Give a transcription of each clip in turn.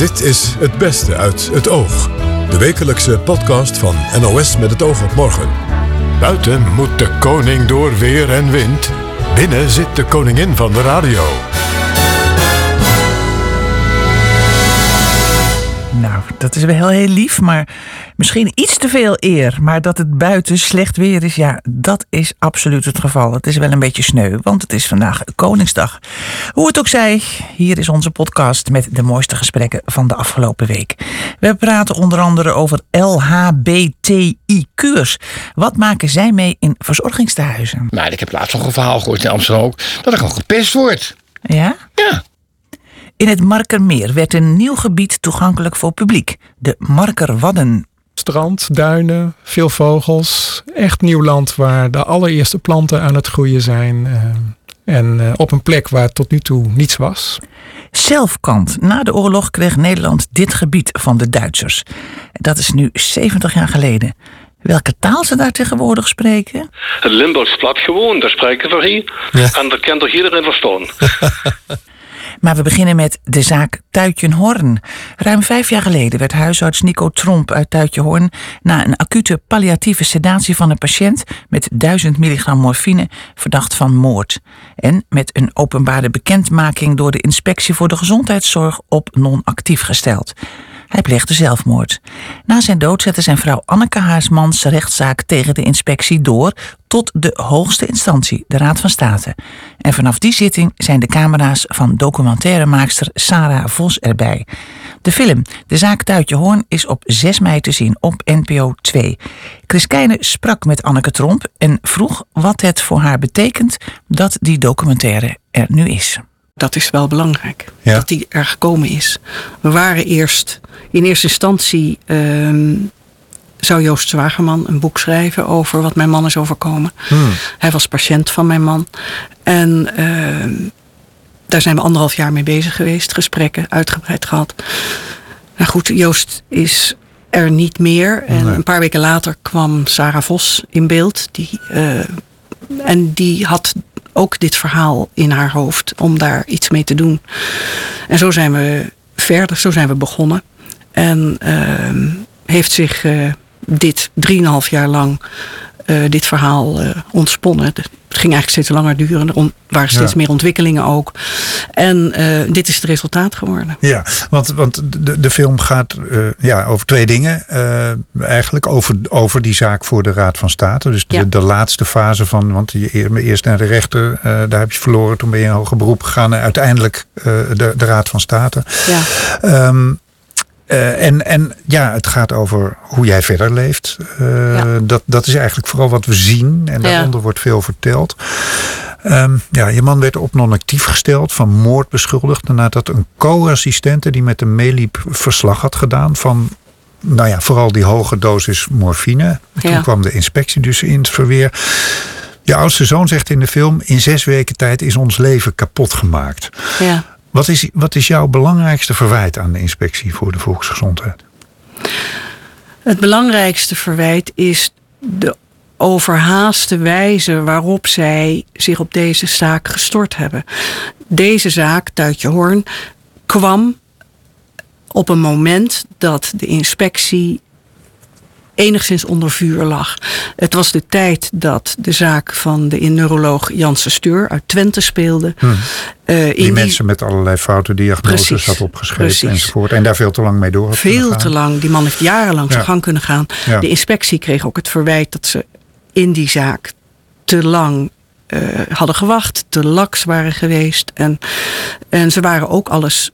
Dit is Het Beste uit het Oog. De wekelijkse podcast van NOS met het oog op morgen. Buiten moet de koning door weer en wind. Binnen zit de koningin van de radio. Nou, dat is wel heel, heel lief, maar misschien iets te veel eer. Maar dat het buiten slecht weer is, ja, dat is absoluut het geval. Het is wel een beetje sneu, want het is vandaag Koningsdag. Hoe het ook zij, hier is onze podcast met de mooiste gesprekken van de afgelopen week. We praten onder andere over LHBTIQ'ers. Wat maken zij mee in verzorgingstehuizen? Maar ik heb laatst nog een verhaal gehoord in Amsterdam ook, dat er gewoon gepest wordt. Ja? Ja. In het Markermeer werd een nieuw gebied toegankelijk voor publiek. De Markerwadden. Strand, duinen, veel vogels. Echt nieuw land waar de allereerste planten aan het groeien zijn. eh, en eh, op een plek waar tot nu toe niets was. Zelfkant. Na de oorlog kreeg Nederland dit gebied van de Duitsers. Dat is nu 70 jaar geleden. Welke taal ze daar tegenwoordig spreken? Het Limburgs plat gewoon, daar spreken we hier. En daar kan toch iedereen verstaan. Maar we beginnen met de zaak Tuitjenhorn. Ruim vijf jaar geleden werd huisarts Nico Tromp uit Tuitjenhorn... na een acute palliatieve sedatie van een patiënt... met 1000 milligram morfine verdacht van moord. En met een openbare bekendmaking door de Inspectie voor de Gezondheidszorg... op non-actief gesteld. Hij pleegde zelfmoord. Na zijn dood zette zijn vrouw Anneke Haarsmans rechtszaak tegen de inspectie door tot de hoogste instantie, de Raad van State. En vanaf die zitting zijn de camera's van documentairemaakster Sarah Vos erbij. De film De Zaak Tuitje Hoorn is op 6 mei te zien op NPO 2. Chris Keijne sprak met Anneke Tromp en vroeg wat het voor haar betekent dat die documentaire er nu is. Dat is wel belangrijk, Ja. dat die er gekomen is. We waren eerst, in eerste instantie ehm, zou Joost Zwagerman een boek schrijven over wat mijn man is overkomen. Hij was patiënt van mijn man. En ehm, daar zijn we anderhalf jaar mee bezig geweest, gesprekken uitgebreid gehad. Nou goed, Joost is er niet meer. En een paar weken later kwam Sarah Vos in beeld. Die, eh, en die had ook dit verhaal in haar hoofd om daar iets mee te doen. En zo zijn we verder, zo zijn we begonnen. En ehm, heeft zich eh, dit drieënhalf jaar lang eh, dit verhaal eh, ontsponnen. Het ging eigenlijk steeds langer duren. Er waren steeds Ja. meer ontwikkelingen ook. En eh, dit is het resultaat geworden. Ja, want, want de, de film gaat eh, ja, over twee dingen. Eh, eigenlijk over, over die zaak voor de Raad van State. Dus de, Ja. de laatste fase van. Want je eer- eerst naar de rechter, daar heb je verloren. Toen ben je in hoger beroep gegaan. En uiteindelijk de, de Raad van State. Ja. Ehm, eh, en, en ja, het gaat over hoe jij verder leeft. Eh, Ja. dat, dat is eigenlijk vooral wat we zien. En daaronder wordt veel verteld. Ehm, ja, je man werd op non-actief gesteld, van moord beschuldigd. Nadat een co-assistente die met hem meeliep verslag had gedaan van. Nou ja, vooral die hoge dosis morfine. Toen Ja. kwam de inspectie dus in het verweer. Je oudste zoon zegt in de film: In zes weken tijd is ons leven kapot gemaakt. Ja. Wat is, wat is jouw belangrijkste verwijt aan de inspectie voor de volksgezondheid? Het belangrijkste verwijt is de overhaaste wijze waarop zij zich op deze zaak gestort hebben. Deze zaak, Tuitje Hoorn, kwam op een moment dat de inspectie enigszins onder vuur lag. Het was de tijd dat de zaak van de neuroloog Janse Steur uit Twente speelde. Eh, in Die mensen met allerlei foute diagnoses Precies, had opgeschreven precies. enzovoort. En daar veel te lang mee door had Veel te lang. Die man heeft jarenlang zijn gang kunnen gaan. Ja. De inspectie kreeg ook het verwijt dat ze in die zaak te lang eh, hadden gewacht, te laks waren geweest. En, en ze waren ook alles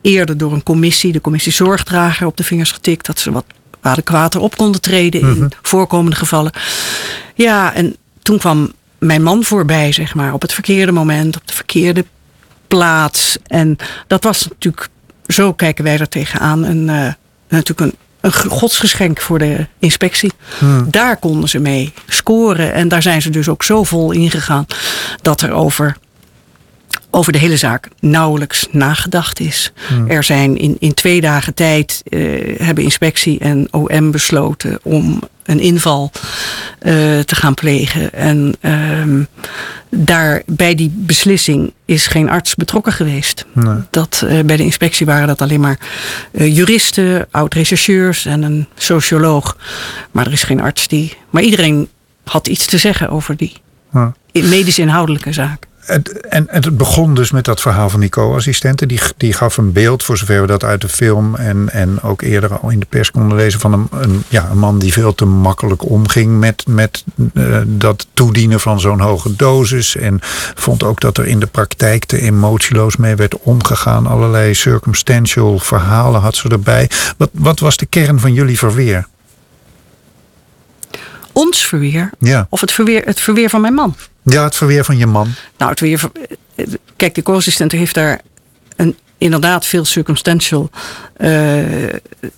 eerder door een commissie, de commissie Zorgdrager, op de vingers getikt. Dat ze wat adequater op konden treden in voorkomende gevallen. Ja, en toen kwam mijn man voorbij, zeg maar, op het verkeerde moment, op de verkeerde plaats. En dat was natuurlijk, zo kijken wij er tegenaan, een, eh, natuurlijk een, een godsgeschenk voor de inspectie. Daar konden ze mee scoren. En daar zijn ze dus ook zo vol ingegaan dat er over over de hele zaak nauwelijks nagedacht is. Hmm. Er zijn in, in twee dagen tijd eh, hebben inspectie en OM besloten om een inval eh, te gaan plegen. En ehm, daar bij die beslissing is geen arts betrokken geweest. Nee. Dat, eh, bij de inspectie waren dat alleen maar juristen, oud-rechercheurs en een socioloog. Maar er is geen arts die. Maar iedereen had iets te zeggen over die Ja. medisch-inhoudelijke zaak. Het, en, het begon dus met dat verhaal van die co-assistenten. Die, die gaf een beeld, voor zover we dat uit de film en, en ook eerder al in de pers konden lezen, van een, een, ja, een man die veel te makkelijk omging met, met eh, dat toedienen van zo'n hoge dosis. En vond ook dat er in de praktijk te emotieloos mee werd omgegaan. Allerlei circumstantial verhalen had ze erbij. Wat, wat was de kern van jullie verweer? Ons verweer, Ja. of het verweer, het verweer van mijn man. Ja, het verweer van je man. Nou, het weer. Kijk, de co-assistent heeft daar een, inderdaad veel circumstantial eh,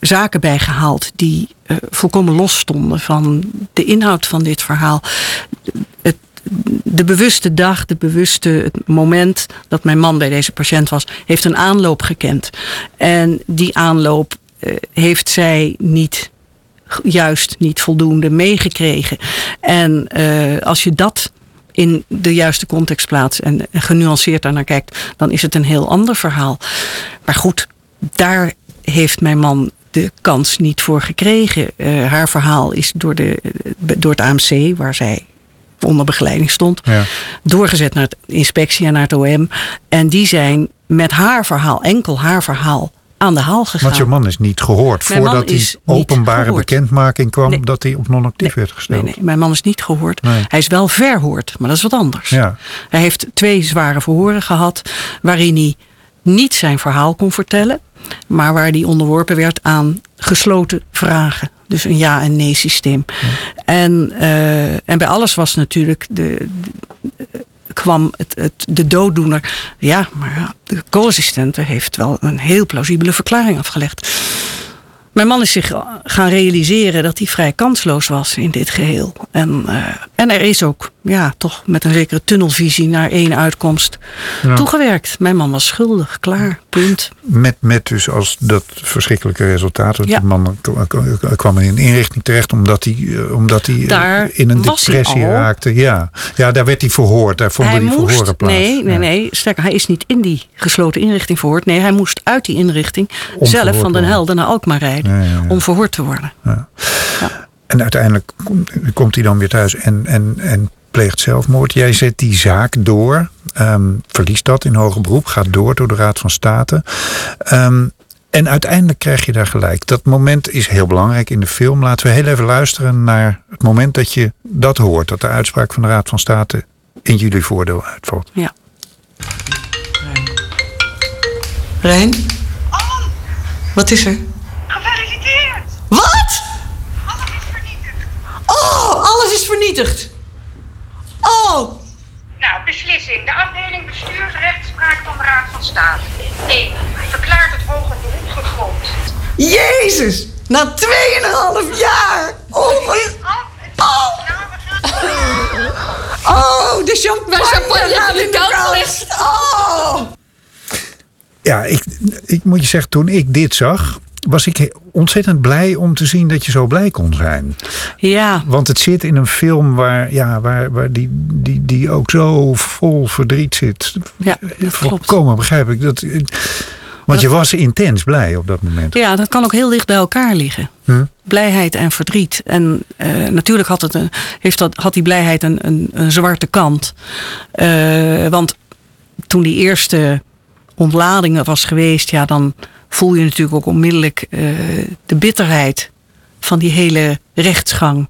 zaken bij gehaald. die eh, volkomen los stonden van de inhoud van dit verhaal. Het, de bewuste dag, de bewuste het moment dat mijn man bij deze patiënt was, heeft een aanloop gekend. En die aanloop eh, heeft zij niet juist niet voldoende meegekregen. En als je dat in de juiste context plaatst en genuanceerd daarnaar kijkt, dan is het een heel ander verhaal. Maar goed, daar heeft mijn man de kans niet voor gekregen. Eh, haar verhaal is door, de, door het AMC, waar zij onder begeleiding stond, Ja. doorgezet naar de inspectie en naar het OM. En die zijn met haar verhaal, enkel haar verhaal, aan de haal gegaan. Want je man is niet gehoord Mijn voordat die openbare bekendmaking kwam Nee. dat hij op non-actief Nee, werd gesteld. Nee, nee, mijn man is niet gehoord. Hij is wel verhoord, maar dat is wat anders. Ja. Hij heeft twee zware verhoren gehad, waarin hij niet zijn verhaal kon vertellen, maar waar hij onderworpen werd aan gesloten vragen. Dus een ja- en nee-systeem. En, eh, en bij alles was natuurlijk de, de- kwam het, het, de dooddoener. Ja, maar de co-assistente heeft wel een heel plausibele verklaring afgelegd. Mijn man is zich gaan realiseren dat hij vrij kansloos was in dit geheel. En, eh, en er is ook ja, toch met een zekere tunnelvisie naar één uitkomst Ja. toegewerkt. Mijn man was schuldig, klaar, punt. Met, met dus als dat verschrikkelijke resultaat. Want Ja. die man kwam in een inrichting terecht omdat hij, eh, omdat hij eh, Daar in een depressie raakte. Ja. ja, daar werd hij verhoord. Daar vonden hij die verhoren plaats. nee, nee, Ja. nee. Sterker, hij is niet in die gesloten inrichting verhoord. Nee, hij moest uit die inrichting zelf van Den. Helder naar Alkmaar rijden. Ja, ja, ja. Om verhoord te worden. En uiteindelijk kom- komt hij dan weer thuis en, en, en pleegt zelfmoord. Jij zet die zaak door. ehm, verliest dat in hoger beroep. Gaat door door de Raad van State. Ehm, en uiteindelijk krijg je daar gelijk. Dat moment is heel belangrijk in de film. Laten we heel even luisteren naar het moment dat je dat hoort. Dat de uitspraak van de Raad van State in jullie voordeel uitvalt. Ja. Rijn? Wat is er? Wat? Alles is vernietigd. Oh, alles is vernietigd. Oh, Nou, beslissing. De afdeling bestuursrechtspraak van de Raad van State. 1. Verklaart het hoger beroep gegrond. Jezus. Na 2,5 jaar. Oh, wat... Het Oh. Nou, we gaan... Oh, de champagne, champagne gaat in de kast. Oh. Ja, ik, ik moet je zeggen, toen ik dit zag, was ik ontzettend blij om te zien dat je zo blij kon zijn. Ja, Want het zit in een film waar, ja, waar, waar die, die, die ook zo vol verdriet zit. ja dat klopt. Volkomen begrijp ik. Dat, want je was intens blij op dat moment. Ja, dat kan ook heel dicht bij elkaar liggen. Hm? Blijheid en verdriet. En eh, natuurlijk had, het een, heeft dat, had die blijheid een, een, een zwarte kant. Eh, want toen die eerste ontlading was geweest, ja, dan voel je natuurlijk ook onmiddellijk eh, de bitterheid van die hele rechtsgang.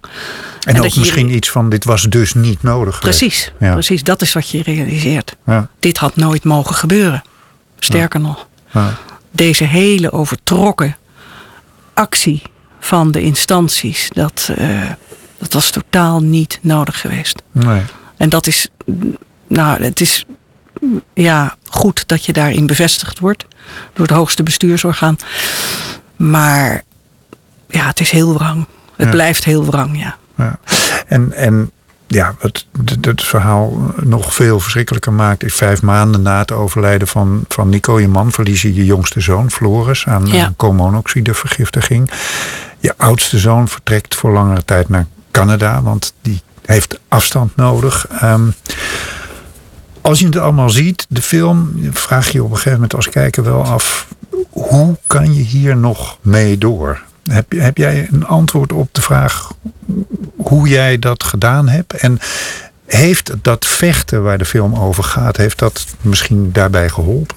En, ook je- misschien iets van, dit was dus niet nodig. Precies, Ja. precies. Dat is wat je realiseert. Ja, Dit had nooit mogen gebeuren. Sterker nog. deze hele overtrokken actie van de instanties, dat, eh, dat was totaal niet nodig geweest. Nee. En dat is, nou, het is ja, goed dat je daarin bevestigd wordt door het hoogste bestuursorgaan. Maar ja, het is heel wrang. Het Ja. blijft heel wrang, ja. Ja. En, en ja, wat het, het verhaal nog veel verschrikkelijker maakt, is vijf maanden na het overlijden van, van Nico, je man, verlies je je jongste zoon, Floris, aan Ja. koolmonoxidevergiftiging. Je oudste zoon vertrekt voor langere tijd naar Canada, want die heeft afstand nodig. Ehm, als je het allemaal ziet, de film, vraag je op een gegeven moment als kijker wel af: hoe kan je hier nog mee door? Heb, heb jij een antwoord op de vraag hoe jij dat gedaan hebt? En heeft dat vechten waar de film over gaat, heeft dat misschien daarbij geholpen?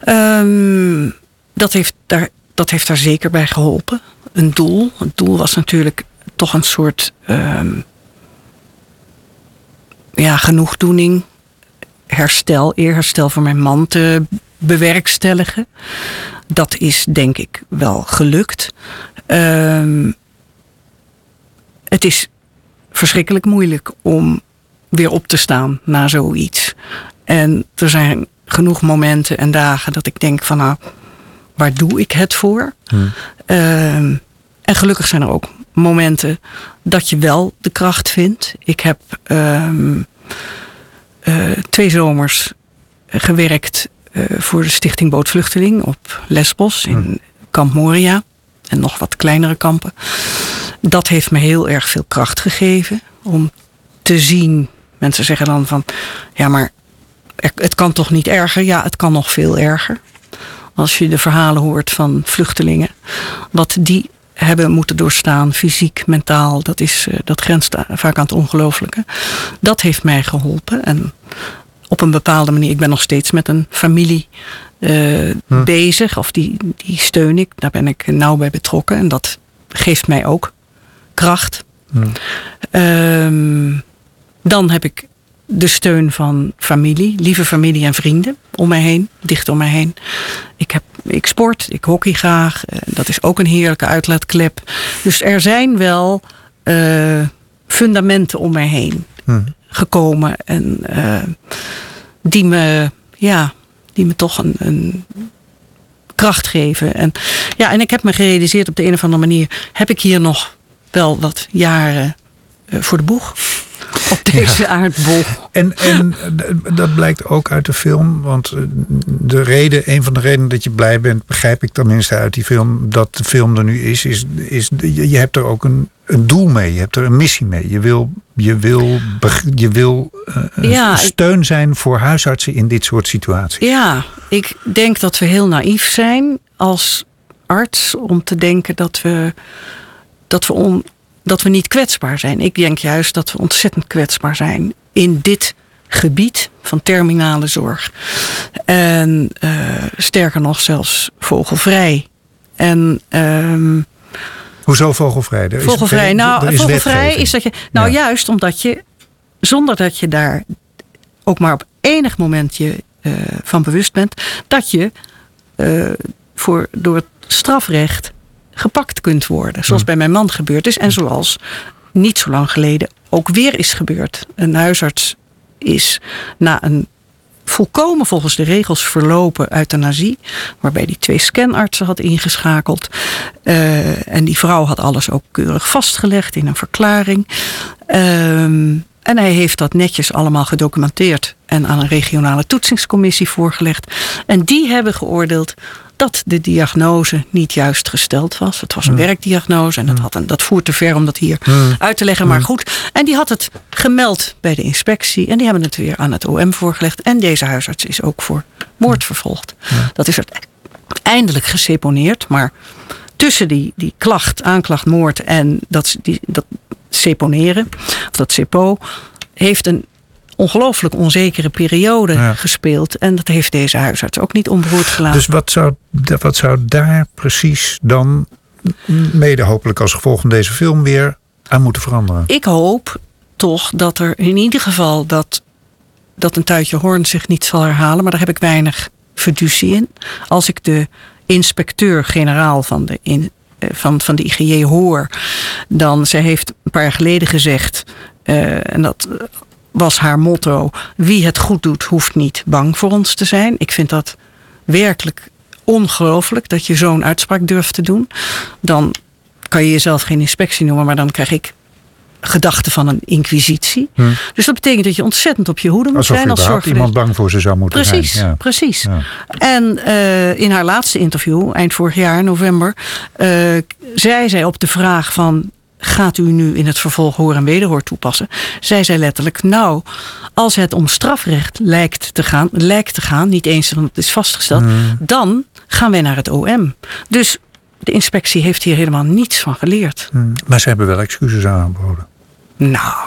Ehm, dat, heeft daar, dat heeft daar zeker bij geholpen. Een doel. Het doel was natuurlijk toch een soort ehm, ja, genoegdoening, herstel, eerherstel voor mijn man te bewerkstelligen. Dat is denk ik wel gelukt. Ehm, het is verschrikkelijk moeilijk om weer op te staan na zoiets. En er zijn genoeg momenten en dagen dat ik denk van nou, waar doe ik het voor? Ehm, en gelukkig zijn er ook momenten dat je wel de kracht vindt. Ik heb ehm, eh, twee zomers gewerkt eh, voor de Stichting Bootvluchteling op Lesbos in Kamp Moria en nog wat kleinere kampen. Dat heeft me heel erg veel kracht gegeven om te zien. Mensen zeggen dan van ja, maar het kan toch niet erger? Ja, het kan nog veel erger. Als je de verhalen hoort van vluchtelingen, wat die hebben moeten doorstaan, fysiek, mentaal, dat, is, eh, dat grenst vaak aan het ongelooflijke. Dat heeft mij geholpen. En op een bepaalde manier, ik ben nog steeds met een familie eh, bezig, of die, die steun ik, daar ben ik nauw bij betrokken. En dat geeft mij ook kracht. Ehm, dan heb ik de steun van familie, lieve familie en vrienden om mij heen, dicht om mij heen. Ik, heb, ik sport, ik hockey graag. eh, dat is ook een heerlijke uitlaatklep. Dus er zijn wel eh, fundamenten om mij heen gekomen. En eh, die me, ja, die me toch een, een kracht geven. En, ja, en ik heb me gerealiseerd op de een of andere manier... heb ik hier nog wel wat jaren voor de boeg. Op deze aardbol. En, en d- dat blijkt ook uit de film. Want eh, de reden, een van de redenen dat je blij bent, begrijp ik tenminste uit die film, dat de film er nu is, is, is je hebt er ook een, een doel mee. Je hebt er een missie mee. Je wil, je wil, je wil eh, Ja, steun zijn voor huisartsen in dit soort situaties. Ja, ik denk dat we heel naïef zijn als arts om te denken dat we, dat we, on, dat we niet kwetsbaar zijn. Ik denk juist dat we ontzettend kwetsbaar zijn in dit gebied van terminale zorg. En eh, sterker nog, zelfs vogelvrij. En ehm, Hoezo vogelvrij? Er Vogelvrij. Nou, is vogelvrij wetgeving. is dat je. Nou, Ja. juist omdat je. Zonder dat je daar ook maar op enig moment je eh, van bewust bent. dat je eh, voor, door het strafrecht gepakt kunt worden. Zoals bij mijn man gebeurd is. En zoals niet zo lang geleden ook weer is gebeurd. Een huisarts is na een volkomen volgens de regels verlopen euthanasie. Waarbij die twee scanartsen had ingeschakeld. Eh, en die vrouw had alles ook keurig vastgelegd in een verklaring. Ehm, en hij heeft dat netjes allemaal gedocumenteerd en aan een regionale toetsingscommissie voorgelegd. En die hebben geoordeeld dat de diagnose niet juist gesteld was. Het was een werkdiagnose en dat, had een, dat voert te ver om dat hier uit te leggen. Maar goed, en die had het gemeld bij de inspectie. En die hebben het weer aan het OM voorgelegd. En deze huisarts is ook voor moord vervolgd. Dat is uiteindelijk geseponeerd. Maar tussen die, die klacht, aanklacht, moord en dat, die, dat seponeren, of dat sepo, heeft een ongelooflijk onzekere periode Ja. gespeeld. En dat heeft deze huisarts ook niet onbehoord gelaten. Dus wat zou, wat zou daar precies dan, mede hopelijk als gevolg van deze film, weer aan moeten veranderen? Ik hoop toch dat er in ieder geval dat, dat een tuitje hoorn zich niet zal herhalen. Maar daar heb ik weinig fiducie in. Als ik de inspecteur-generaal van de, in, van, van de IGJ hoor, dan zij heeft een paar jaar geleden gezegd, eh, en dat was haar motto, wie het goed doet, hoeft niet bang voor ons te zijn. Ik vind dat werkelijk ongelooflijk dat je zo'n uitspraak durft te doen. Dan kan je jezelf geen inspectie noemen, maar dan krijg ik gedachte van een inquisitie. Dus dat betekent dat je ontzettend op je hoede moet Alsof zijn als zorgverlener. iemand bang voor ze zou moeten Precies, zijn. Ja. precies. Ja. En eh, in haar laatste interview, eind vorig jaar, november, eh, zei zij op de vraag van. Gaat u nu in het vervolg hoor en wederhoor toepassen? Zei zij letterlijk, nou, als het om strafrecht lijkt te gaan, lijkt te gaan, niet eens, want het is vastgesteld, dan gaan wij naar het OM. Dus de inspectie heeft hier helemaal niets van geleerd. Hm. Maar ze hebben wel excuses aangeboden. Nou,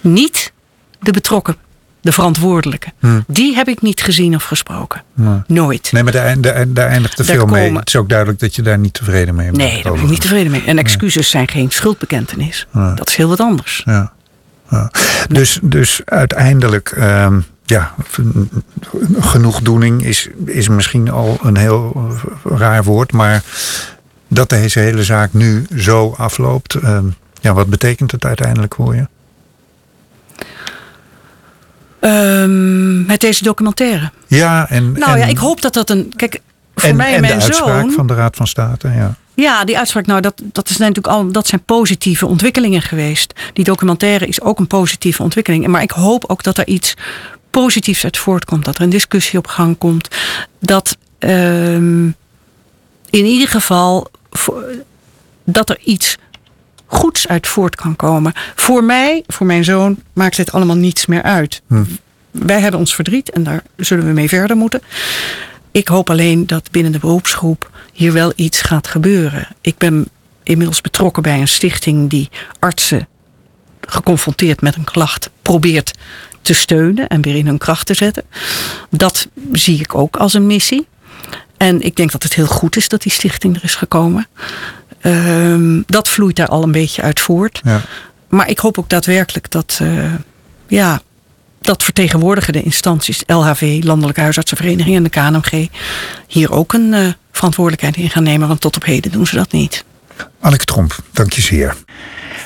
niet de betrokken, de verantwoordelijke. Die heb ik niet gezien of gesproken. Nee. Nooit. Nee, maar daar, daar, daar eindigt de Daar film mee. komen- Het is ook duidelijk dat je daar niet tevreden mee bent. Nee, daar ben ik niet tevreden mee. En excuses zijn geen schuldbekentenis. Dat is heel wat anders. Ja. Ja. Dus, dus uiteindelijk, ehm, ja, genoegdoening is, is misschien al een heel raar woord, maar dat deze hele zaak nu zo afloopt, ehm, ja, wat betekent het uiteindelijk voor je? Ehm, met deze documentaire. Ja, en, Nou en, ja, ik hoop dat dat een. Kijk, voor en, mij en, en de uitspraak zoon. van de Raad van State, ja. Ja, die uitspraak, nou, dat, dat, is natuurlijk al, dat zijn positieve ontwikkelingen geweest. Die documentaire is ook een positieve ontwikkeling. Maar ik hoop ook dat er iets positiefs uit voortkomt. Dat er een discussie op gang komt. Dat ehm, in ieder geval voor- dat er iets goeds uit voort kan komen. Voor mij, voor mijn zoon, maakt dit allemaal niets meer uit. Wij hebben ons verdriet en daar zullen we mee verder moeten. Ik hoop alleen dat binnen de beroepsgroep hier wel iets gaat gebeuren. Ik ben inmiddels betrokken bij een stichting die artsen geconfronteerd met een klacht probeert te steunen en weer in hun kracht te zetten. Dat zie ik ook als een missie. En ik denk dat het heel goed is dat die stichting er is gekomen. Ehm, dat vloeit daar al een beetje uit voort. ja. Maar ik hoop ook daadwerkelijk dat, eh, ja, dat vertegenwoordigende instanties, LHV, Landelijke Huisartsenvereniging en de KNMG, hier ook een eh, verantwoordelijkheid in gaan nemen. Want tot op heden doen ze dat niet. Anneke Tromp, dank je zeer.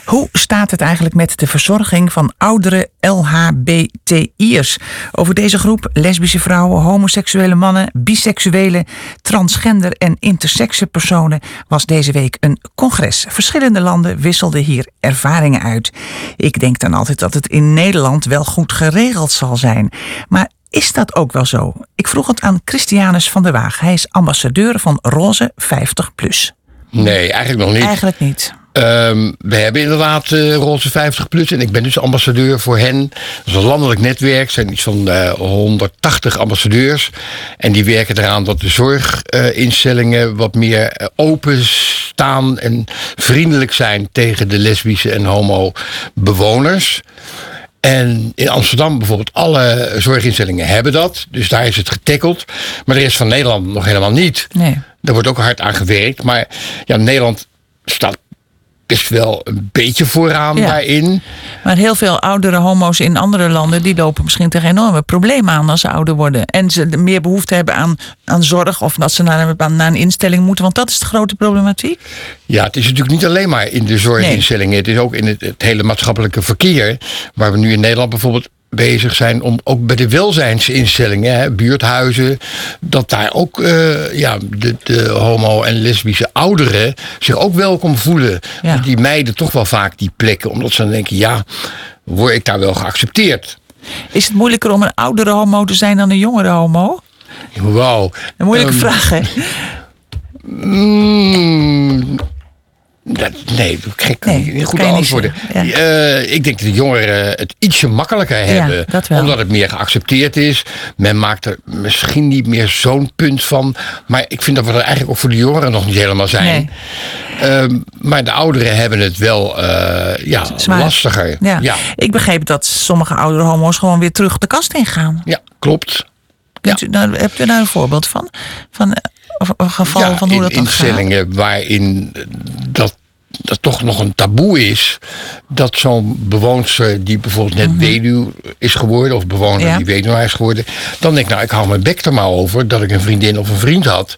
Hoe staat het eigenlijk met de verzorging van oudere LHBTI'ers? Over deze groep lesbische vrouwen, homoseksuele mannen, biseksuele, transgender en intersexe personen was deze week een congres. Verschillende landen wisselden hier ervaringen uit. Ik denk dan altijd dat het in Nederland wel goed geregeld zal zijn. Maar is dat ook wel zo? Ik vroeg het aan Christianus van der Waag. Hij is ambassadeur van Roze 50 plus. Nee, eigenlijk nog niet. Eigenlijk niet. Ehm, we hebben inderdaad eh Roze 50 plus en ik ben dus ambassadeur voor hen. Dat is een landelijk netwerk, er zijn iets van eh, 180 ambassadeurs. En die werken eraan dat de zorginstellingen wat meer eh, open staan en vriendelijk zijn tegen de lesbische en homo bewoners. En in Amsterdam bijvoorbeeld, alle zorginstellingen hebben dat. Dus daar is het getackeld. Maar de rest van Nederland nog helemaal niet. Nee. Daar wordt ook hard aan gewerkt. Maar ja, Nederland staat best wel een beetje vooraan Ja. daarin. Maar heel veel oudere homo's in andere landen... die lopen misschien tegen enorme problemen aan als ze ouder worden. En ze meer behoefte hebben aan, aan zorg... of dat ze naar, een- naar een instelling moeten. Want dat is de grote problematiek. Ja, het is natuurlijk niet alleen maar in de zorginstellingen. Het is ook in het, het hele maatschappelijke verkeer. Waar we nu in Nederland bijvoorbeeld bezig zijn om ook bij de welzijnsinstellingen, hè, buurthuizen, dat daar ook eh, ja, de, de homo- en lesbische ouderen zich ook welkom voelen. Ja. Die meiden toch wel vaak die plekken, omdat ze dan denken, ja, word ik daar wel geaccepteerd? Is het moeilijker om een oudere homo te zijn dan een jongere homo? Wauw. Een moeilijke Ehm, vraag, hè? Mm, dat, nee, dat kan ik Nee, niet goed kan je niet antwoorden. ja. Eh, ik denk dat de jongeren het ietsje makkelijker hebben. Omdat het meer geaccepteerd is. Men maakt er misschien niet meer zo'n punt van. Maar ik vind dat we er eigenlijk ook voor de jongeren nog niet helemaal zijn. Nee. Ehm, maar de ouderen hebben het wel eh, ja, Zwaar. lastiger. Ja. ja. Ik begreep dat sommige oudere homo's gewoon weer terug de kast ingaan. Ja, klopt. Kunt u, nou, hebt u daar een voorbeeld van? Van eh, geval ja, van hoe in dat dan gaat? instellingen waarin dat, dat toch nog een taboe is. Dat zo'n bewoonster die bijvoorbeeld net weduw is geworden. Of bewoner. Ja. die weduwnaar is geworden. Dan denk ik nou ik hou mijn bek er maar over. Dat ik een vriendin of een vriend had.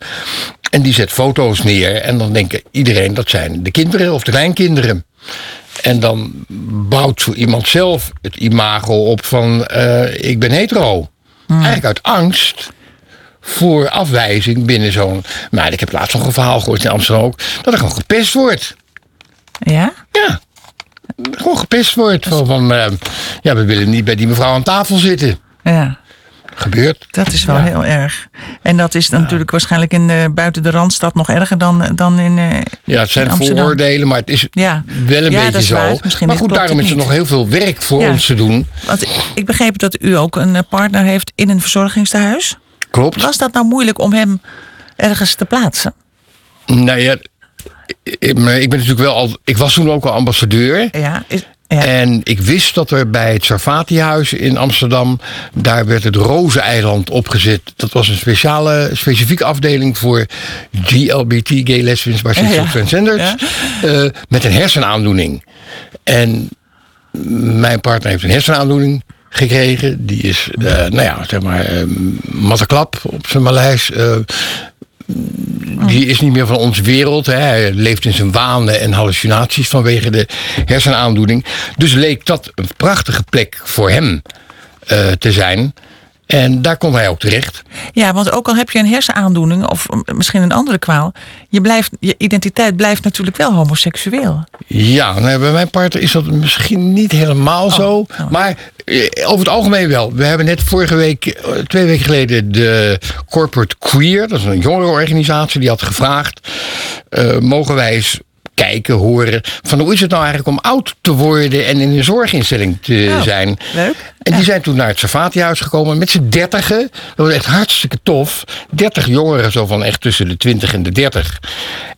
En die zet foto's neer. En dan denkt iedereen dat zijn de kinderen of de kleinkinderen. En dan bouwt zo iemand zelf het imago op van eh, ik ben hetero. Mhm. Eigenlijk uit angst voor afwijzing binnen zo'n. Maar ik heb laatst nog een verhaal gehoord in Amsterdam ook. Dat er gewoon gepest wordt. Ja? Ja. gewoon gepest wordt. Van, van eh, ja, we willen niet bij die mevrouw aan tafel zitten. Ja. Gebeurt. Dat is wel Ja. heel erg. En dat is natuurlijk waarschijnlijk in, eh, buiten de Randstad nog erger dan, dan in, eh, Ja, het zijn vooroordelen, maar het is Ja. wel een beetje zo. waar. Maar goed, daarom is er nog heel veel werk voor ons te doen. Want ik begreep dat u ook een eh, partner heeft in een verzorgingstehuis. Klopt. Was dat nou moeilijk om hem ergens te plaatsen? Nou ja, ik, ben natuurlijk wel al. Ik was toen ook al ambassadeur. Ja, is, ja. En ik wist dat er bij het Sarfati-huis in Amsterdam, daar werd het Rozeneiland opgezet. Dat was een speciale, specifieke afdeling voor GLBT, gay, lesbians, bisexual, Ja. transgenders, eh, met een hersenaandoening. En mijn partner heeft een hersenaandoening gekregen. Die is, eh, nou ja, zeg maar, eh matteklap op zijn Maleis. eh, die is niet meer van onze wereld. Hè. Hij leeft in zijn wanen en hallucinaties vanwege de hersenaandoening. Dus leek dat een prachtige plek voor hem te zijn. En daar kon hij ook terecht. ja, want ook al heb je een hersenaandoening of misschien een andere kwaal, je, blijft, je identiteit blijft natuurlijk wel homoseksueel. Ja, nou, bij mijn partner is dat misschien niet helemaal zo. Maar eh, over het algemeen wel. We hebben net vorige week, eh, twee weken geleden, de Corporate Queer, dat is een jongerenorganisatie, die had gevraagd: eh, mogen wij eens kijken, horen. van hoe is het nou eigenlijk om oud te worden en in een zorginstelling te Oh, zijn. leuk. En die zijn toen naar het Sarfati-huis gekomen met z'n dertigen. Dat was echt hartstikke tof. 30 jongeren, zo van echt tussen de 20 en de 30.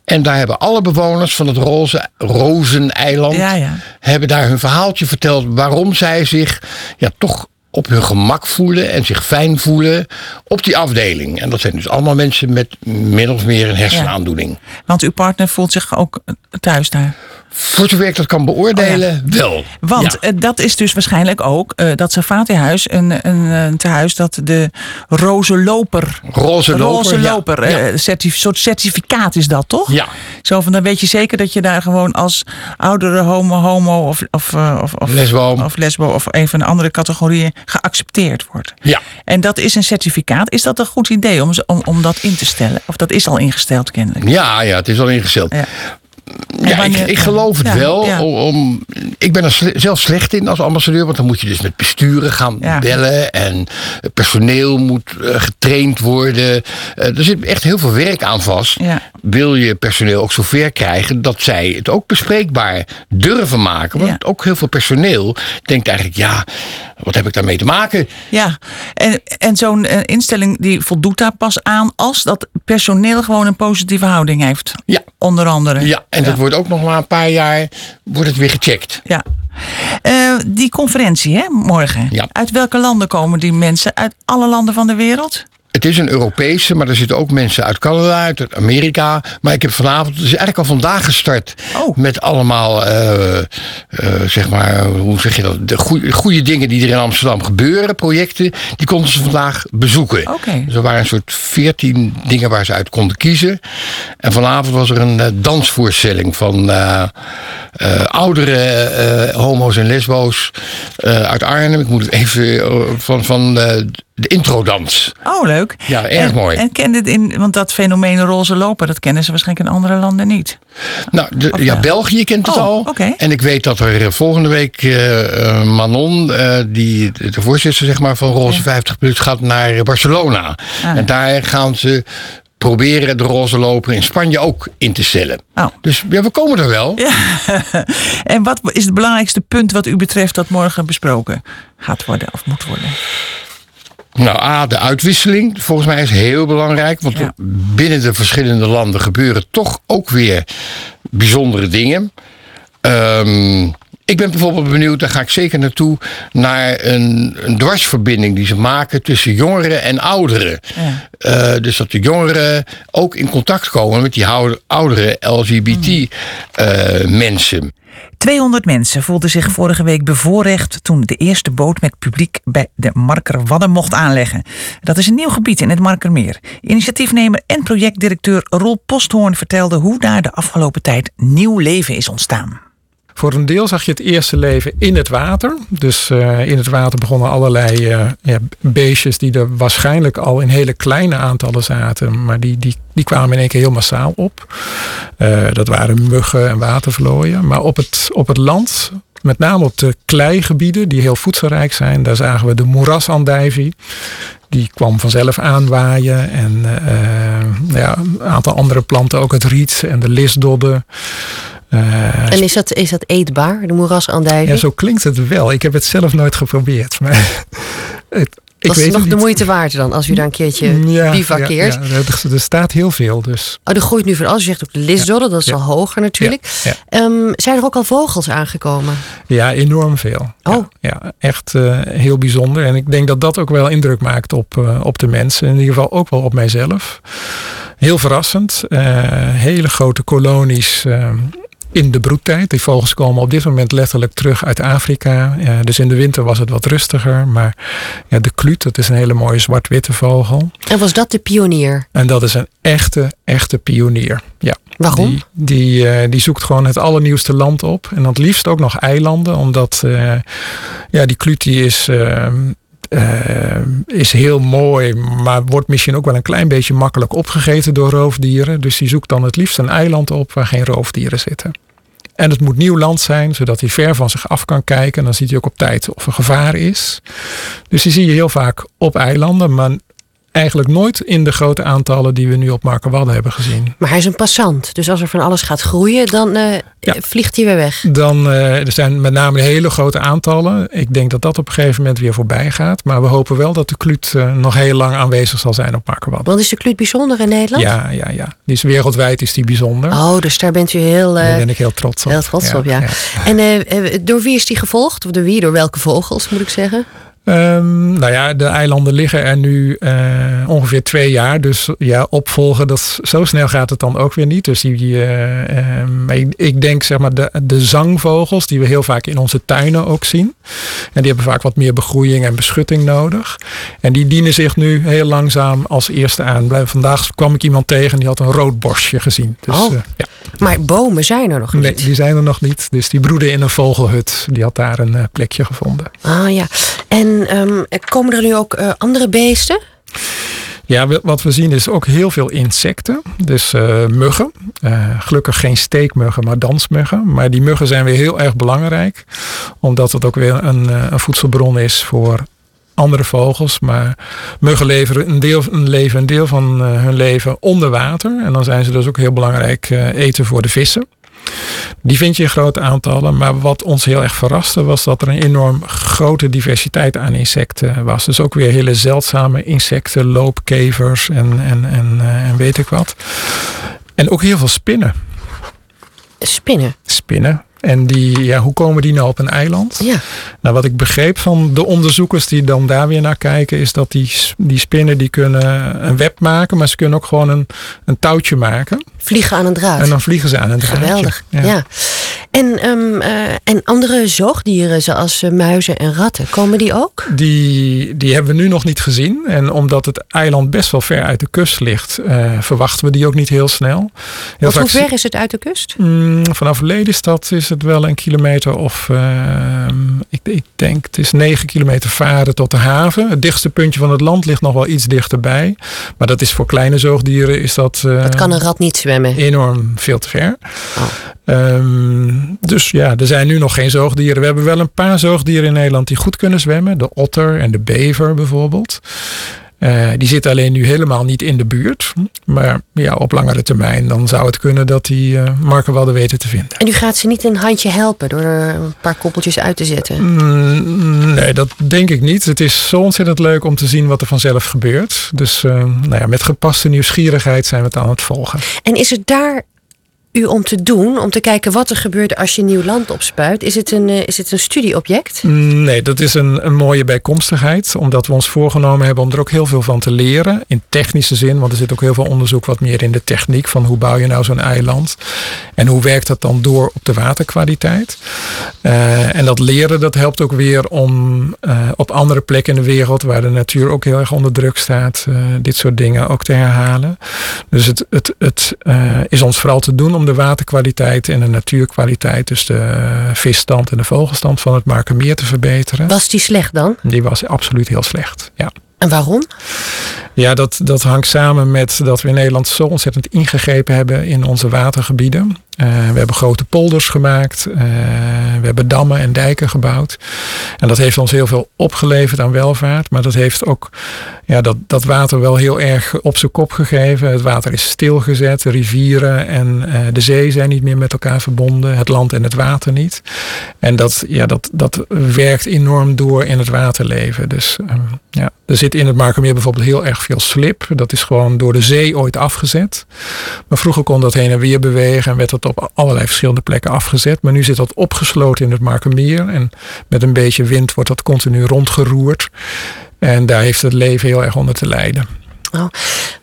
En daar hebben alle bewoners van het Roze, Rozeneiland... Ja, ja. hebben daar hun verhaaltje verteld... waarom zij zich ja, toch op hun gemak voelen en zich fijn voelen op die afdeling. En dat zijn dus allemaal mensen met min of meer een hersenaandoening. Want uw partner voelt zich ook thuis daar. Voor zover ik dat kan beoordelen, wel. Want Ja. eh, dat is dus waarschijnlijk ook eh, dat Safati-huis een, een, een tehuis dat de roze loper. Roze loper, roze loper, eh, certif- soort certificaat is dat toch? Ja. Zo van dan weet je zeker dat je daar gewoon als oudere homo, homo of, of, eh, of, of Lesbo. of lesbo of een van de andere categorieën geaccepteerd wordt. Ja. En dat is een certificaat. Is dat een goed idee om, om, om dat in te stellen? Of dat is al ingesteld kennelijk? Ja, ja, het is al ingesteld. Ja. Ik, ik geloof het ja, wel. ja. Om, ik ben er sle- zelf slecht in als ambassadeur. Want dan moet je dus met besturen gaan bellen. En personeel moet eh, getraind worden. Eh, er zit echt heel veel werk aan vast. Wil je personeel ook zover krijgen dat zij het ook bespreekbaar durven maken. Want Ja. ook heel veel personeel denkt eigenlijk... ja, wat heb ik daarmee te maken? Ja, en, en zo'n eh, instelling die voldoet daar pas aan als dat personeel gewoon een positieve houding heeft. Ja. Onder andere. Ja, en dat wordt ook nog maar een paar jaar wordt het weer gecheckt. Ja. Eh, die conferentie, hè, morgen. Ja. Uit welke landen komen die mensen? Uit alle landen van de wereld? Het is een Europese, maar er zitten ook mensen uit Canada, uit Amerika. Maar ik heb vanavond, het is eigenlijk al vandaag gestart. Oh. Met allemaal, eh, eh, zeg maar, hoe zeg je dat? De goede dingen die er in Amsterdam gebeuren, projecten. Die konden ze vandaag bezoeken. Oké. Dus er waren een soort veertien dingen waar ze uit konden kiezen. En vanavond was er een eh, dansvoorstelling van oudere homo's en lesbo's uit Arnhem. Ik moet het even van, van de introdans. Oh, leuk. Ja, erg en, mooi. En kende het in, want dat fenomeen roze lopen, dat kennen ze waarschijnlijk in andere landen niet. Nou, de, ja, ja? België kent het Oh, al. oké. En ik weet dat er eh, volgende week eh, eh, Manon, eh, die, de voorzitter zeg maar, van Roze 50 Plus, gaat naar Barcelona. Ah. En daar gaan ze proberen de roze loper in Spanje ook in te stellen. Oh. Dus ja, we komen er wel. En wat is het belangrijkste punt wat u betreft dat morgen besproken gaat worden of moet worden? Nou, A, de uitwisseling. Volgens mij is heel belangrijk. Want Ja. binnen de verschillende landen gebeuren toch ook weer bijzondere dingen. Ehm, ik ben bijvoorbeeld benieuwd, daar ga ik zeker naartoe, naar een, een dwarsverbinding die ze maken tussen jongeren en ouderen. Ja. Eh, dus dat de jongeren ook in contact komen met die oude- oudere LGBT-mensen. 200 mensen voelden zich vorige week bevoorrecht toen de eerste boot met publiek bij de Marker Wadden mocht aanleggen. Dat is een nieuw gebied in het Markermeer. Initiatiefnemer en projectdirecteur Roel Posthoorn vertelde hoe daar de afgelopen tijd nieuw leven is ontstaan. Voor een deel zag je het eerste leven in het water. Dus uh, in het water begonnen allerlei uh, ja, beestjes die er waarschijnlijk al in hele kleine aantallen zaten. Maar die, die, die kwamen in één keer heel massaal op. Uh, dat waren muggen en watervlooien. Maar op het, op het land met name op de kleigebieden, die heel voedselrijk zijn. Daar zagen we de moerasandijvie. Die kwam vanzelf aanwaaien. En ja, een aantal andere planten, ook het riet en de lisdodden. Uh, en is dat, is dat eetbaar, de moerasandijvie? Ja, zo klinkt het wel. Ik heb het zelf nooit geprobeerd. Maar het, ik dat is nog de moeite waard dan, als u daar een keertje ja, bivakkeert. Ja, ja, er, er, staat heel veel. Dus. Oh, er groeit nu van alles. Je zegt ook de lisdodden, dat is al hoger natuurlijk. Um, zijn er ook al vogels aangekomen? Ja, enorm veel. Oh. Ja, echt uh, heel bijzonder. En ik denk dat dat ook wel indruk maakt op, uh, op de mensen. In ieder geval ook wel op mijzelf. Heel verrassend. Uh, hele grote kolonies in de broedtijd. Die vogels komen op dit moment letterlijk terug uit Afrika. Dus in de winter was het wat rustiger. Maar ja, de kluut, dat is een hele mooie zwart-witte vogel. En was dat de pionier? En dat is een echte, echte pionier. Ja. Waarom? Die, die, uh, die zoekt gewoon het allernieuwste land op. En dan het liefst ook nog eilanden. Omdat uh, ja, die kluut die is... Uh, is heel mooi, maar wordt misschien ook wel een klein beetje makkelijk opgegeten door roofdieren. Dus die zoekt dan het liefst een eiland op waar geen roofdieren zitten. En het moet nieuw land zijn, zodat hij ver van zich af kan kijken. En dan ziet hij ook op tijd of er gevaar is. Dus die zie je heel vaak op eilanden, maar eigenlijk nooit in de grote aantallen die we nu op Markerwadden hebben gezien. Maar hij is een passant. Dus als er van alles gaat groeien, dan uh, vliegt hij weer weg. Dan, uh, er zijn met name hele grote aantallen. Ik denk dat dat op een gegeven moment weer voorbij gaat. Maar we hopen wel dat de kluut uh, nog heel lang aanwezig zal zijn op Markerwadden. Want is de kluut bijzonder in Nederland? Ja, ja, ja. Die is wereldwijd is die bijzonder. Oh, dus daar bent u heel... daar ben ik heel trots op. Heel trots op, ja. ja. En door wie is die gevolgd? Of door wie? Door welke vogels, moet ik zeggen? Um, nou ja, de eilanden liggen er nu uh, ongeveer twee jaar. Dus ja, opvolgen, dat, zo snel gaat het dan ook weer niet. Dus die, uh, um, ik, ik, denk zeg maar de, de zangvogels, die we heel vaak in onze tuinen ook zien. En die hebben vaak wat meer begroeiing en beschutting nodig. En die dienen zich nu heel langzaam als eerste aan. Vandaag kwam ik iemand tegen die had een rood borstje gezien. Dus, oh. ja. Maar bomen zijn er nog niet? Nee, die zijn er nog niet. Dus die broeden in een vogelhut. Die had daar een plekje gevonden. Ah ja. En um, komen er nu ook uh, andere beesten? Ja, wat we zien is ook heel veel insecten. Dus uh, muggen. Uh, gelukkig geen steekmuggen, maar dansmuggen. Maar die muggen zijn weer heel erg belangrijk. Omdat het ook weer een, een voedselbron is voor andere vogels. Maar muggen leveren een deel, een leven een deel van hun leven onder water. En dan zijn ze dus ook heel belangrijk eten voor de vissen. Die vind je in grote aantallen. Maar wat ons heel erg verraste was dat er een enorm grote diversiteit aan insecten was. Dus ook weer hele zeldzame insecten, loopkevers en, en, en, eh, en weet ik wat. En ook heel veel spinnen. Spinnen? Spinnen. En die, ja, hoe komen die nou op een eiland? Ja. Nou, wat ik begreep van de onderzoekers die dan daar weer naar kijken, is dat die, die spinnen die kunnen een web maken, maar ze kunnen ook gewoon een, een touwtje maken. Vliegen aan een draad. En dan vliegen ze aan een draad. Geweldig. Ja. En, um, uh, en andere zoogdieren zoals uh, muizen en ratten, komen die ook? Die, die hebben we nu nog niet gezien. En omdat het eiland best wel ver uit de kust ligt, uh, verwachten we die ook niet heel snel. Heel hoe ver is het uit de kust? Mm, vanaf Lelystad is het wel een kilometer of ehm, ik, ik, denk het is negen kilometer varen tot de haven. Het dichtste puntje van het land ligt nog wel iets dichterbij. Maar dat is voor kleine zoogdieren is dat... dat kan een rat niet zwemmen. Enorm veel te ver. Oh. Um, dus ja, er zijn nu nog geen zoogdieren. We hebben wel een paar zoogdieren in Nederland die goed kunnen zwemmen. De otter en de bever bijvoorbeeld. Uh, die zitten alleen nu helemaal niet in de buurt. Maar ja, op langere termijn dan zou het kunnen dat die uh, markenwadden weten te vinden. En u gaat ze niet een handje helpen door er een paar koppeltjes uit te zetten? Mm, nee, dat denk ik niet. Het is zo ontzettend leuk om te zien wat er vanzelf gebeurt. Dus uh, nou ja, met gepaste nieuwsgierigheid zijn we het aan het volgen. En is het daar u om te doen, om te kijken wat er gebeurt als je nieuw land opspuit? Is het een, is het een studieobject? Nee, dat is een, een mooie bijkomstigheid. Omdat we ons voorgenomen hebben om er ook heel veel van te leren. In technische zin, want er zit ook heel veel onderzoek wat meer in de techniek. Van hoe bouw je nou zo'n eiland? En hoe werkt dat dan door op de waterkwaliteit? Uh, en dat leren, dat helpt ook weer om uh, op andere plekken in de wereld, waar de natuur ook heel erg onder druk staat, dit soort dingen ook te herhalen. Dus het, het, het is ons vooral te doen om om de waterkwaliteit en de natuurkwaliteit, dus de visstand en de vogelstand van het Markermeer te verbeteren. Was die slecht dan? Die was absoluut heel slecht, ja. En waarom? Ja, dat, dat hangt samen met dat we in Nederland zo ontzettend ingegrepen hebben in onze watergebieden. Uh, we hebben grote polders gemaakt. Uh, we hebben dammen en dijken gebouwd. En dat heeft ons heel veel opgeleverd aan welvaart. Maar dat heeft ook ja, dat, dat water wel heel erg op zijn kop gegeven. Het water is stilgezet. De rivieren en uh, de zee zijn niet meer met elkaar verbonden. Het land en het water niet. En dat, ja, dat, dat werkt enorm door in het waterleven. Dus ja, er zit in het Markermeer bijvoorbeeld heel erg veel slip. Dat is gewoon door de zee ooit afgezet. Maar vroeger kon dat heen en weer bewegen en werd dat op allerlei verschillende plekken afgezet. Maar nu zit dat opgesloten in het Markermeer. En met een beetje wind wordt dat continu rondgeroerd. En daar heeft het leven heel erg onder te lijden. Oh,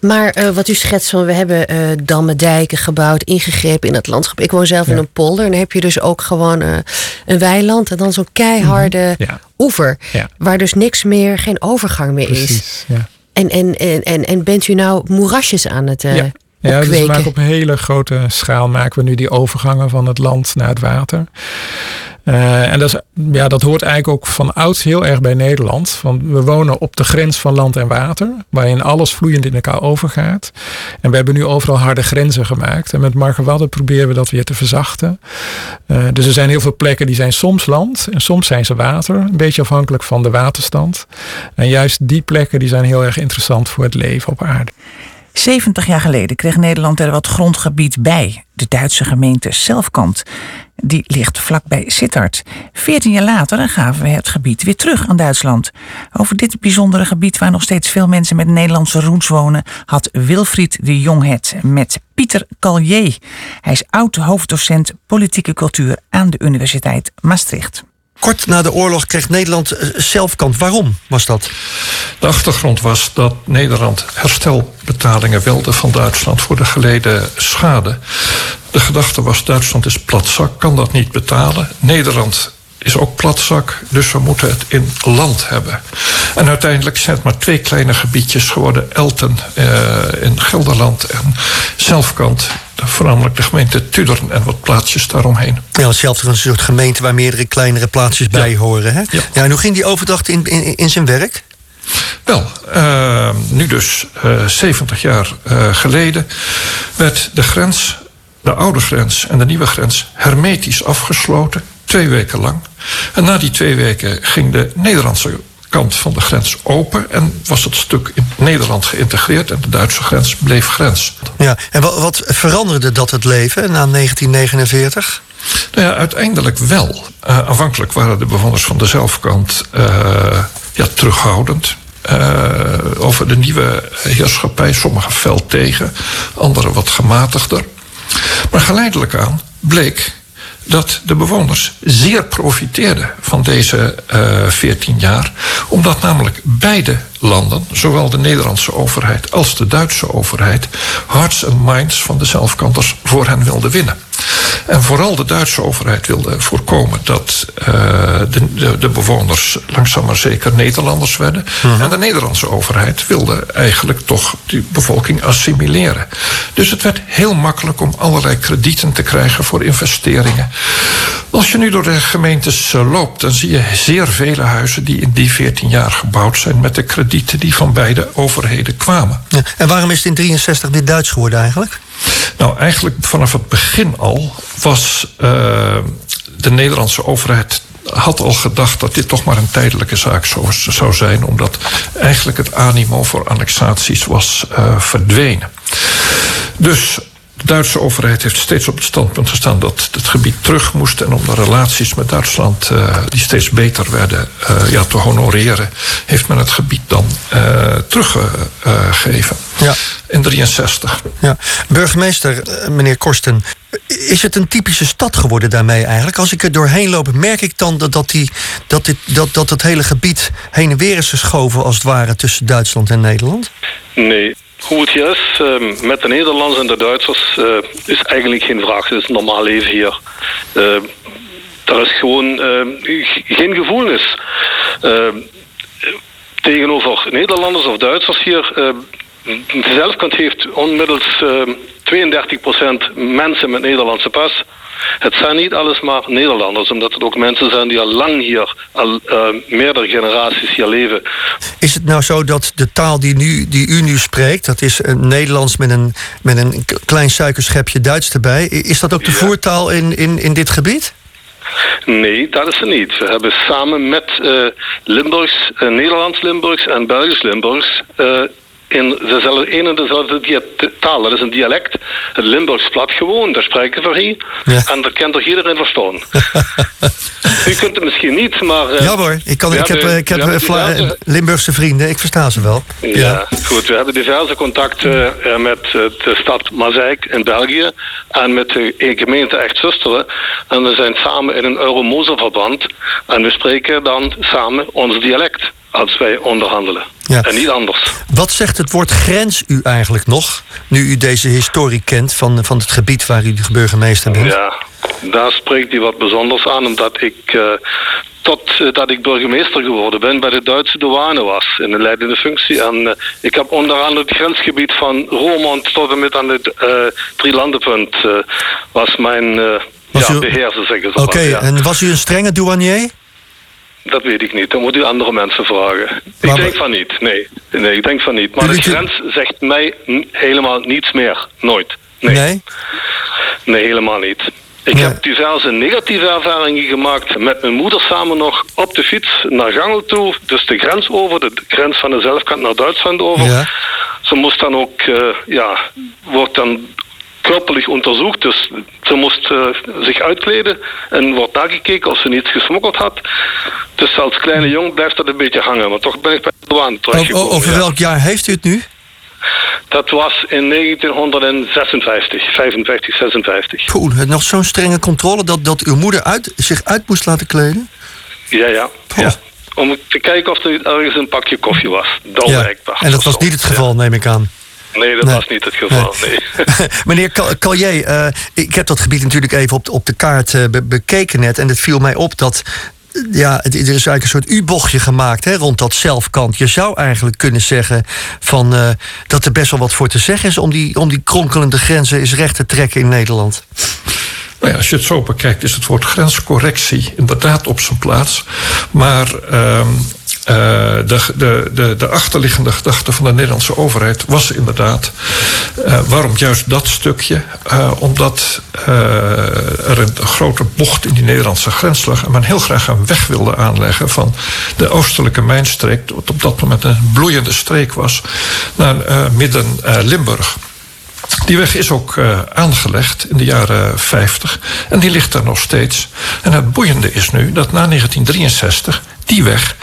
maar uh, wat u schetst van we hebben uh, dammen, dijken gebouwd, ingegrepen in het landschap. Ik woon zelf ja. in een polder en dan heb je dus ook gewoon uh, een weiland en dan zo'n keiharde mm -hmm. ja. oever. Ja. Waar dus niks meer, geen overgang meer Precies, is. En, en, en, en, en bent u nou moerasjes aan het ja. Ja, dus we maken op een hele grote schaal maken we nu die overgangen van het land naar het water. Uh, en dat, is, ja, dat hoort eigenlijk ook van ouds heel erg bij Nederland. Want we wonen op de grens van land en water, waarin alles vloeiend in elkaar overgaat. En we hebben nu overal harde grenzen gemaakt. En met Markerwadden proberen we dat weer te verzachten. Uh, dus er zijn heel veel plekken die zijn soms land en soms zijn ze water. Een beetje afhankelijk van de waterstand. En juist die plekken die zijn heel erg interessant voor het leven op aarde. 70 jaar geleden kreeg Nederland er wat grondgebied bij. De Duitse gemeente Selfkant. Die ligt vlakbij Sittard. Veertien jaar later gaven we het gebied weer terug aan Duitsland. Over dit bijzondere gebied waar nog steeds veel mensen met Nederlandse roots wonen... had Wilfried de Jong het met Pieter Callier. Hij is oud-hoofddocent politieke cultuur aan de Universiteit Maastricht. Kort na de oorlog kreeg Nederland zelfkant. Waarom was dat? De achtergrond was dat Nederland herstelbetalingen wilde van Duitsland voor de geleden schade. De gedachte was: Duitsland is platzak, kan dat niet betalen. Nederland is ook platzak, dus we moeten het in land hebben. En uiteindelijk zijn het maar twee kleine gebiedjes geworden: Elten uh, in Gelderland en Zelfkant voornamelijk de gemeente Tudorn en wat plaatsjes daaromheen. Ja, hetzelfde een soort gemeente waar meerdere kleinere plaatsjes ja. bij horen. Hè? Ja. ja, en hoe ging die overdracht in, in, in zijn werk? Wel, uh, nu dus uh, 70 jaar uh, geleden werd de grens, de oude grens en de nieuwe grens hermetisch afgesloten, twee weken lang. En na die twee weken ging de Nederlandse kant van de grens open en was het stuk in Nederland geïntegreerd en de Duitse grens bleef grens. Ja, en wat, veranderde dat het leven na 1949? Nou ja, uiteindelijk wel. Uh, aanvankelijk waren de bewoners van de zelfkant uh, ja, terughoudend. Uh, over de nieuwe heerschappij, sommigen fel tegen, anderen wat gematigder. Maar geleidelijk aan bleek dat de bewoners zeer profiteerden van deze uh, 14 jaar, omdat namelijk beide landen, zowel de Nederlandse overheid als de Duitse overheid, hearts and minds van de zelfkanters voor hen wilden winnen. En vooral de Duitse overheid wilde voorkomen dat uh, de, de, de, bewoners langzaam maar zeker Nederlanders werden. -huh. En de Nederlandse overheid wilde eigenlijk toch die bevolking assimileren. Dus het werd heel makkelijk om allerlei kredieten te krijgen voor investeringen. Als je nu door de gemeentes uh, loopt, dan zie je zeer vele huizen die in die 14 jaar gebouwd zijn met de kredieten die van beide overheden kwamen. Ja, en waarom is het in 63 weer Duits geworden eigenlijk? Nou, eigenlijk vanaf het begin al was uh, de Nederlandse overheid had al gedacht dat dit toch maar een tijdelijke zaak zou, zou zijn, omdat eigenlijk het animo voor annexaties was uh, verdwenen. Dus de Duitse overheid heeft steeds op het standpunt gestaan dat het gebied terug moest. En om de relaties met Duitsland, uh, die steeds beter werden, uh, ja, te honoreren, heeft men het gebied dan uh, teruggegeven. ja. In 63. Ja. Burgemeester, meneer Korsten, is het een typische stad geworden daarmee eigenlijk? Als ik er doorheen loop, merk ik dan dat, dat, die, dat, dit, dat, dat het hele gebied heen en weer is geschoven, als het ware, tussen Duitsland en Nederland? Nee, hoe het hier is uh, met de Nederlanders en de Duitsers uh, is eigenlijk geen vraag. Het is normaal leven hier. Er is gewoon geen gevoelens. tegenover Nederlanders of Duitsers hier. de zelfkant heeft onmiddels 32% mensen met Nederlandse pas. Het zijn niet alles maar Nederlanders, omdat het ook mensen zijn die al lang hier, al uh, meerdere generaties hier leven. Is het nou zo dat de taal die, nu, die u nu spreekt, dat is een Nederlands met een, met een klein suikerschepje Duits erbij, is dat ook de ja. voertaal in, in, in dit gebied? Nee, dat is er niet. We hebben samen met uh, Limburgs, uh, Nederlands-Limburgs en Belgisch-Limburgs uh, in dezelfde, een en dezelfde taal. Dat is een dialect. Het Limburgs plat gewoon, daar spreken we hier. Ja. En daar kan toch iedereen verstaan. U kunt het misschien niet, maar... Uh, ja hoor, ik, kan, ik heb, ik heb diverse... Limburgse vrienden, ik versta ze wel. Ja, ja. goed. We hebben diverse contacten uh, met de stad Mazeik in België en met de gemeente Echt Zusteren. En we zijn samen in een Euromozelverband en we spreken dan samen ons dialect als wij onderhandelen. Ja. En niet anders. Wat zegt het woord grens u eigenlijk nog? Nu u deze historie kent van, van het gebied waar u de burgemeester bent. Ja, daar spreekt u wat bijzonders aan. Omdat ik uh, tot uh, dat ik burgemeester geworden ben bij de Duitse douane was. In een leidende functie. En uh, ik heb onder andere het grensgebied van Roermond tot en met aan het Drielandenpunt was mijn was ja, u... beheerser, zeggen ze. Oké, ja. en was u een strenge douanier? Dat weet ik niet. Dan moet u andere mensen vragen. ik denk van niet. Nee. nee, ik denk van niet. Maar de grens zegt mij helemaal niets meer. Nooit. Nee? Nee, nee helemaal niet. Ik heb diverse negatieve ervaringen gemaakt met mijn moeder samen nog op de fiets naar Gangel toe. Dus de grens over, de grens van de zelfkant naar Duitsland over. Ja. Ze moest dan ook, uh, ja, wordt dan körperlich onderzocht. Dus ze moest uh, zich uitkleden en wordt nagekeken of ze niets gesmokkeld had. Dus als kleine jong blijft dat een beetje hangen. Maar toch ben ik bij de douane. Over, over welk jaar heeft u het nu? Dat was in 1956, 55, 56. Poeh, nog zo'n strenge controle dat, dat uw moeder uit, zich uit moest laten kleden? Ja, ja. ja. Om te kijken of er ergens een pakje koffie was. Ja. En dat was niet het geval, neem ik aan. Nee, dat was niet het geval. Nee. Meneer Callier, uh, ik heb dat gebied natuurlijk even op, op de kaart uh, be bekeken net. En het viel mij op dat. Ja, er is eigenlijk een soort U-bochtje gemaakt hè, rond dat zelfkant. Je zou eigenlijk kunnen zeggen van, uh, dat er best wel wat voor te zeggen is om die, om die kronkelende grenzen eens recht te trekken in Nederland. Nou ja, als je het zo bekijkt, is het woord grenscorrectie inderdaad op zijn plaats. Maar uh, uh, de, de, de, de, achterliggende gedachte van de Nederlandse overheid was inderdaad. Uh, waarom juist dat stukje? Uh, omdat er een grote bocht in die Nederlandse grens lag. En men heel graag een weg wilde aanleggen van de oostelijke mijnstreek. wat op dat moment een bloeiende streek was. naar midden Limburg. Die weg is ook aangelegd in de jaren 50 en die ligt er nog steeds. En het boeiende is nu dat na 1963 die weg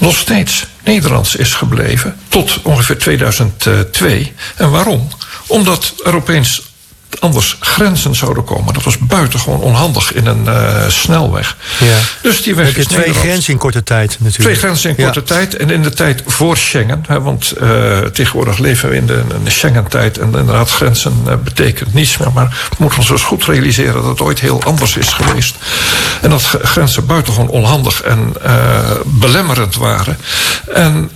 nog steeds Nederlands is gebleven tot ongeveer 2002. En waarom? Omdat er opeens anders grenzen zouden komen. Dat was buitengewoon onhandig in een uh, snelweg. Ja. Dus die weg Heb je twee grenzen in korte tijd natuurlijk. Twee grenzen in korte tijd. En in de tijd voor Schengen. Hè, want uh, tegenwoordig leven we in de, de Schengen-tijd. En inderdaad, grenzen uh, betekent niets meer. Maar we moeten ons dus goed realiseren dat het ooit heel anders is geweest. En dat grenzen buitengewoon onhandig en belemmerend waren. En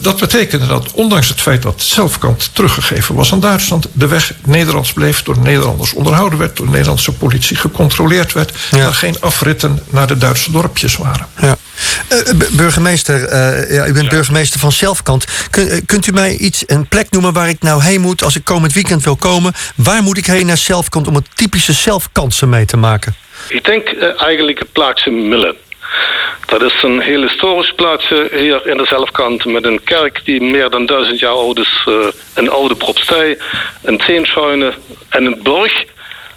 dat betekende dat, ondanks het feit dat zelfkant teruggegeven was aan Duitsland, de weg Nederlands bleef door Nederlanders onderhouden werd, door de Nederlandse politie gecontroleerd werd, ja. er geen afritten naar de Duitse dorpjes waren. Ja. Uh, burgemeester, uh, ja, u bent burgemeester van Zelfkant. Kun, kunt u mij iets, een plek noemen waar ik nou heen moet als ik komend weekend wil komen? Waar moet ik heen naar Zelfkant om het typische Zelfkantse mee te maken? Ik denk uh, eigenlijk het plaatsje Millen. Dat is een heel historisch plaatsje hier in de zelfkant met een kerk die meer dan duizend jaar oud is. Uh, een oude propstij, een zeenschuine en een burg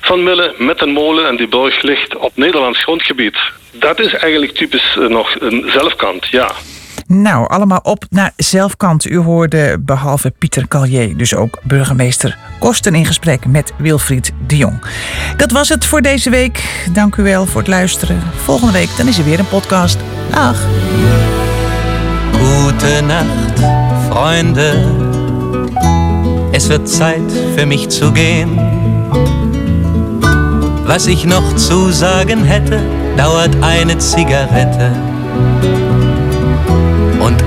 van Mille met een molen. En die burg ligt op Nederlands grondgebied. Dat is eigenlijk typisch uh, nog een zelfkant, ja. Nou, allemaal op naar zelfkant. U hoorde behalve Pieter Callier dus ook burgemeester Kosten in gesprek met Wilfried de Jong. Dat was het voor deze week. Dank u wel voor het luisteren. Volgende week dan is er weer een podcast. Dag. Gute Nacht, Freunde. Es wird Zeit für mich zu gehen. Was ich noch zu sagen hätte, dauert eine Zigarette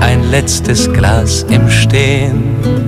ein letztes Glas im Stehen.